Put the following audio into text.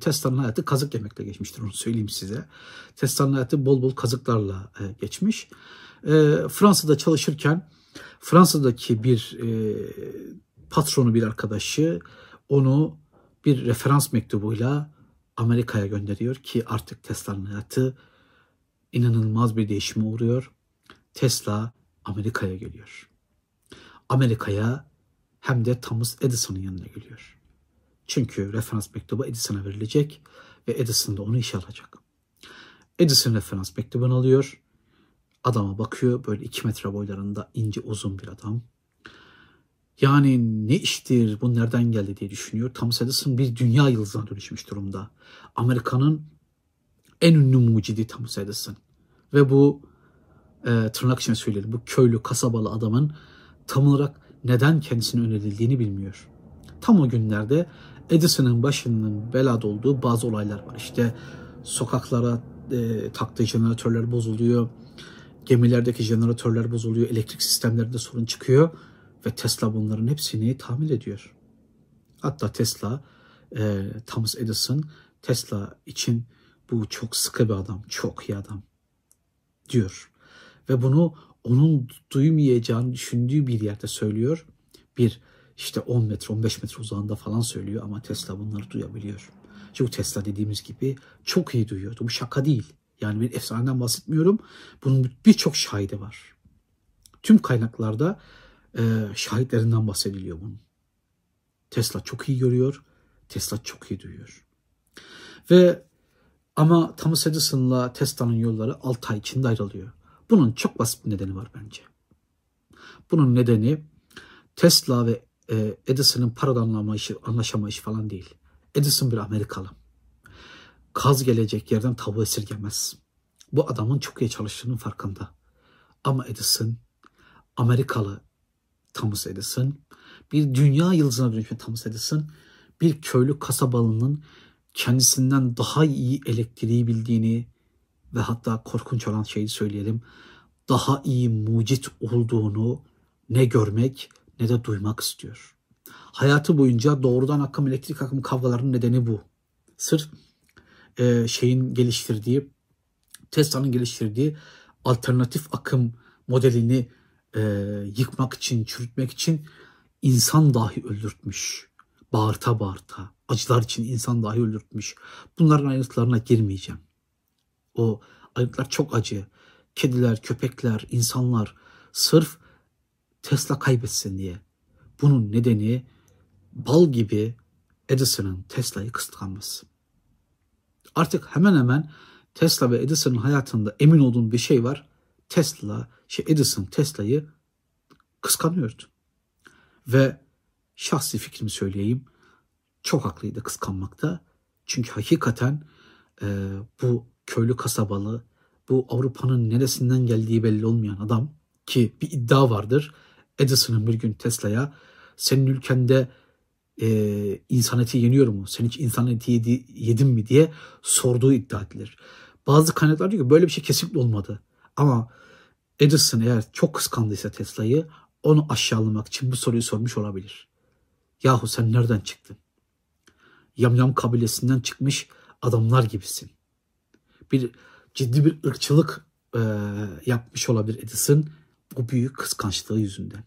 Tesla'nın hayatı kazık yemekle geçmiştir onu söyleyeyim size. Tesla'nın hayatı bol bol kazıklarla e, geçmiş. E, Fransa'da çalışırken Fransa'daki bir e, patronu bir arkadaşı onu bir referans mektubuyla Amerika'ya gönderiyor ki artık Tesla'nın hayatı inanılmaz bir değişime uğruyor. Tesla Amerika'ya geliyor. Amerika'ya hem de Thomas Edison'ın yanına geliyor. Çünkü referans mektubu Edison'a verilecek ve Edison da onu işe alacak. Edison referans mektubunu alıyor. Adama bakıyor böyle iki metre boylarında ince uzun bir adam. Yani ne iştir bu nereden geldi diye düşünüyor. Thomas Edison bir dünya yıldızına dönüşmüş durumda. Amerika'nın en ünlü mucidi Thomas Edison. Ve bu e, tırnak içine söyleyelim bu köylü kasabalı adamın tam olarak neden kendisine önerildiğini bilmiyor. Tam o günlerde Edison'ın başının belada olduğu bazı olaylar var. İşte sokaklara e, taktığı jeneratörler bozuluyor. Gemilerdeki jeneratörler bozuluyor. Elektrik sistemlerinde sorun çıkıyor. Ve Tesla bunların hepsini tamir ediyor. Hatta Tesla, e, Thomas Edison Tesla için bu çok sıkı bir adam, çok iyi adam diyor. Ve bunu onun duymayacağını düşündüğü bir yerde söylüyor. Bir işte 10 metre 15 metre uzağında falan söylüyor ama Tesla bunları duyabiliyor. Çünkü Tesla dediğimiz gibi çok iyi duyuyordu. Bu şaka değil. Yani bir efsaneden bahsetmiyorum. Bunun birçok şahidi var. Tüm kaynaklarda e, şahitlerinden bahsediliyor bunun. Tesla çok iyi görüyor. Tesla çok iyi duyuyor. Ve ama Thomas Edison'la Tesla'nın yolları 6 ay içinde ayrılıyor. Bunun çok basit bir nedeni var bence. Bunun nedeni Tesla ve e, Edison'ın paradan anlamayışı, anlaşamayışı falan değil. Edison bir Amerikalı. Kaz gelecek yerden tavuğu esirgemez. Bu adamın çok iyi çalıştığının farkında. Ama Edison, Amerikalı Thomas Edison, bir dünya yıldızına dönüşen Thomas Edison, bir köylü kasabalının kendisinden daha iyi elektriği bildiğini ve hatta korkunç olan şeyi söyleyelim, daha iyi mucit olduğunu ne görmek ne de duymak istiyor. Hayatı boyunca doğrudan akım elektrik akım kavgalarının nedeni bu. Sırf e, şeyin geliştirdiği, Tesla'nın geliştirdiği alternatif akım modelini e, yıkmak için, çürütmek için insan dahi öldürtmüş. Bağırta bağırta. Acılar için insan dahi öldürtmüş. Bunların ayrıntılarına girmeyeceğim. O ayrıntılar çok acı. Kediler, köpekler, insanlar sırf Tesla kaybetsin diye. Bunun nedeni bal gibi Edison'ın Tesla'yı kıskanması. Artık hemen hemen Tesla ve Edison'ın hayatında emin olduğum bir şey var. Tesla, şey Edison Tesla'yı kıskanıyordu. Ve şahsi fikrimi söyleyeyim. Çok haklıydı kıskanmakta. Çünkü hakikaten e, bu köylü kasabalı, bu Avrupa'nın neresinden geldiği belli olmayan adam ki bir iddia vardır. Edison'ın bir gün Tesla'ya senin ülkende e, insan eti yeniyor mu? Sen hiç insan eti yedi, yedin mi diye sorduğu iddia edilir. Bazı kaynaklar diyor ki böyle bir şey kesinlikle olmadı. Ama Edison eğer çok kıskandıysa Tesla'yı onu aşağılamak için bu soruyu sormuş olabilir. Yahu sen nereden çıktın? Yamyam kabilesinden çıkmış adamlar gibisin. Bir ciddi bir ırkçılık e, yapmış olabilir Edison bu büyük kıskançlığı yüzünden.